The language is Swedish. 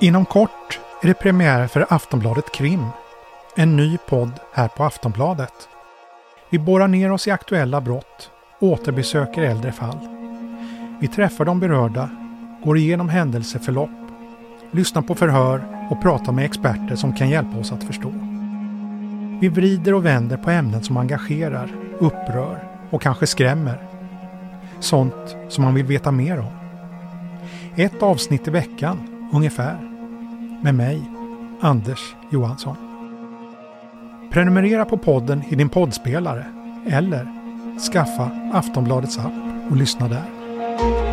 Inom kort är det premiär för Aftonbladet Krim. En ny podd här på Aftonbladet. Vi borrar ner oss i aktuella brott, återbesöker äldre fall. Vi träffar de berörda, går igenom händelseförlopp, lyssnar på förhör och pratar med experter som kan hjälpa oss att förstå. Vi vrider och vänder på ämnen som engagerar, upprör och kanske skrämmer. Sånt som man vill veta mer om. Ett avsnitt i veckan, ungefär. Med mig, Anders Johansson. Prenumerera på podden i din poddspelare eller skaffa Aftonbladets app och lyssna där.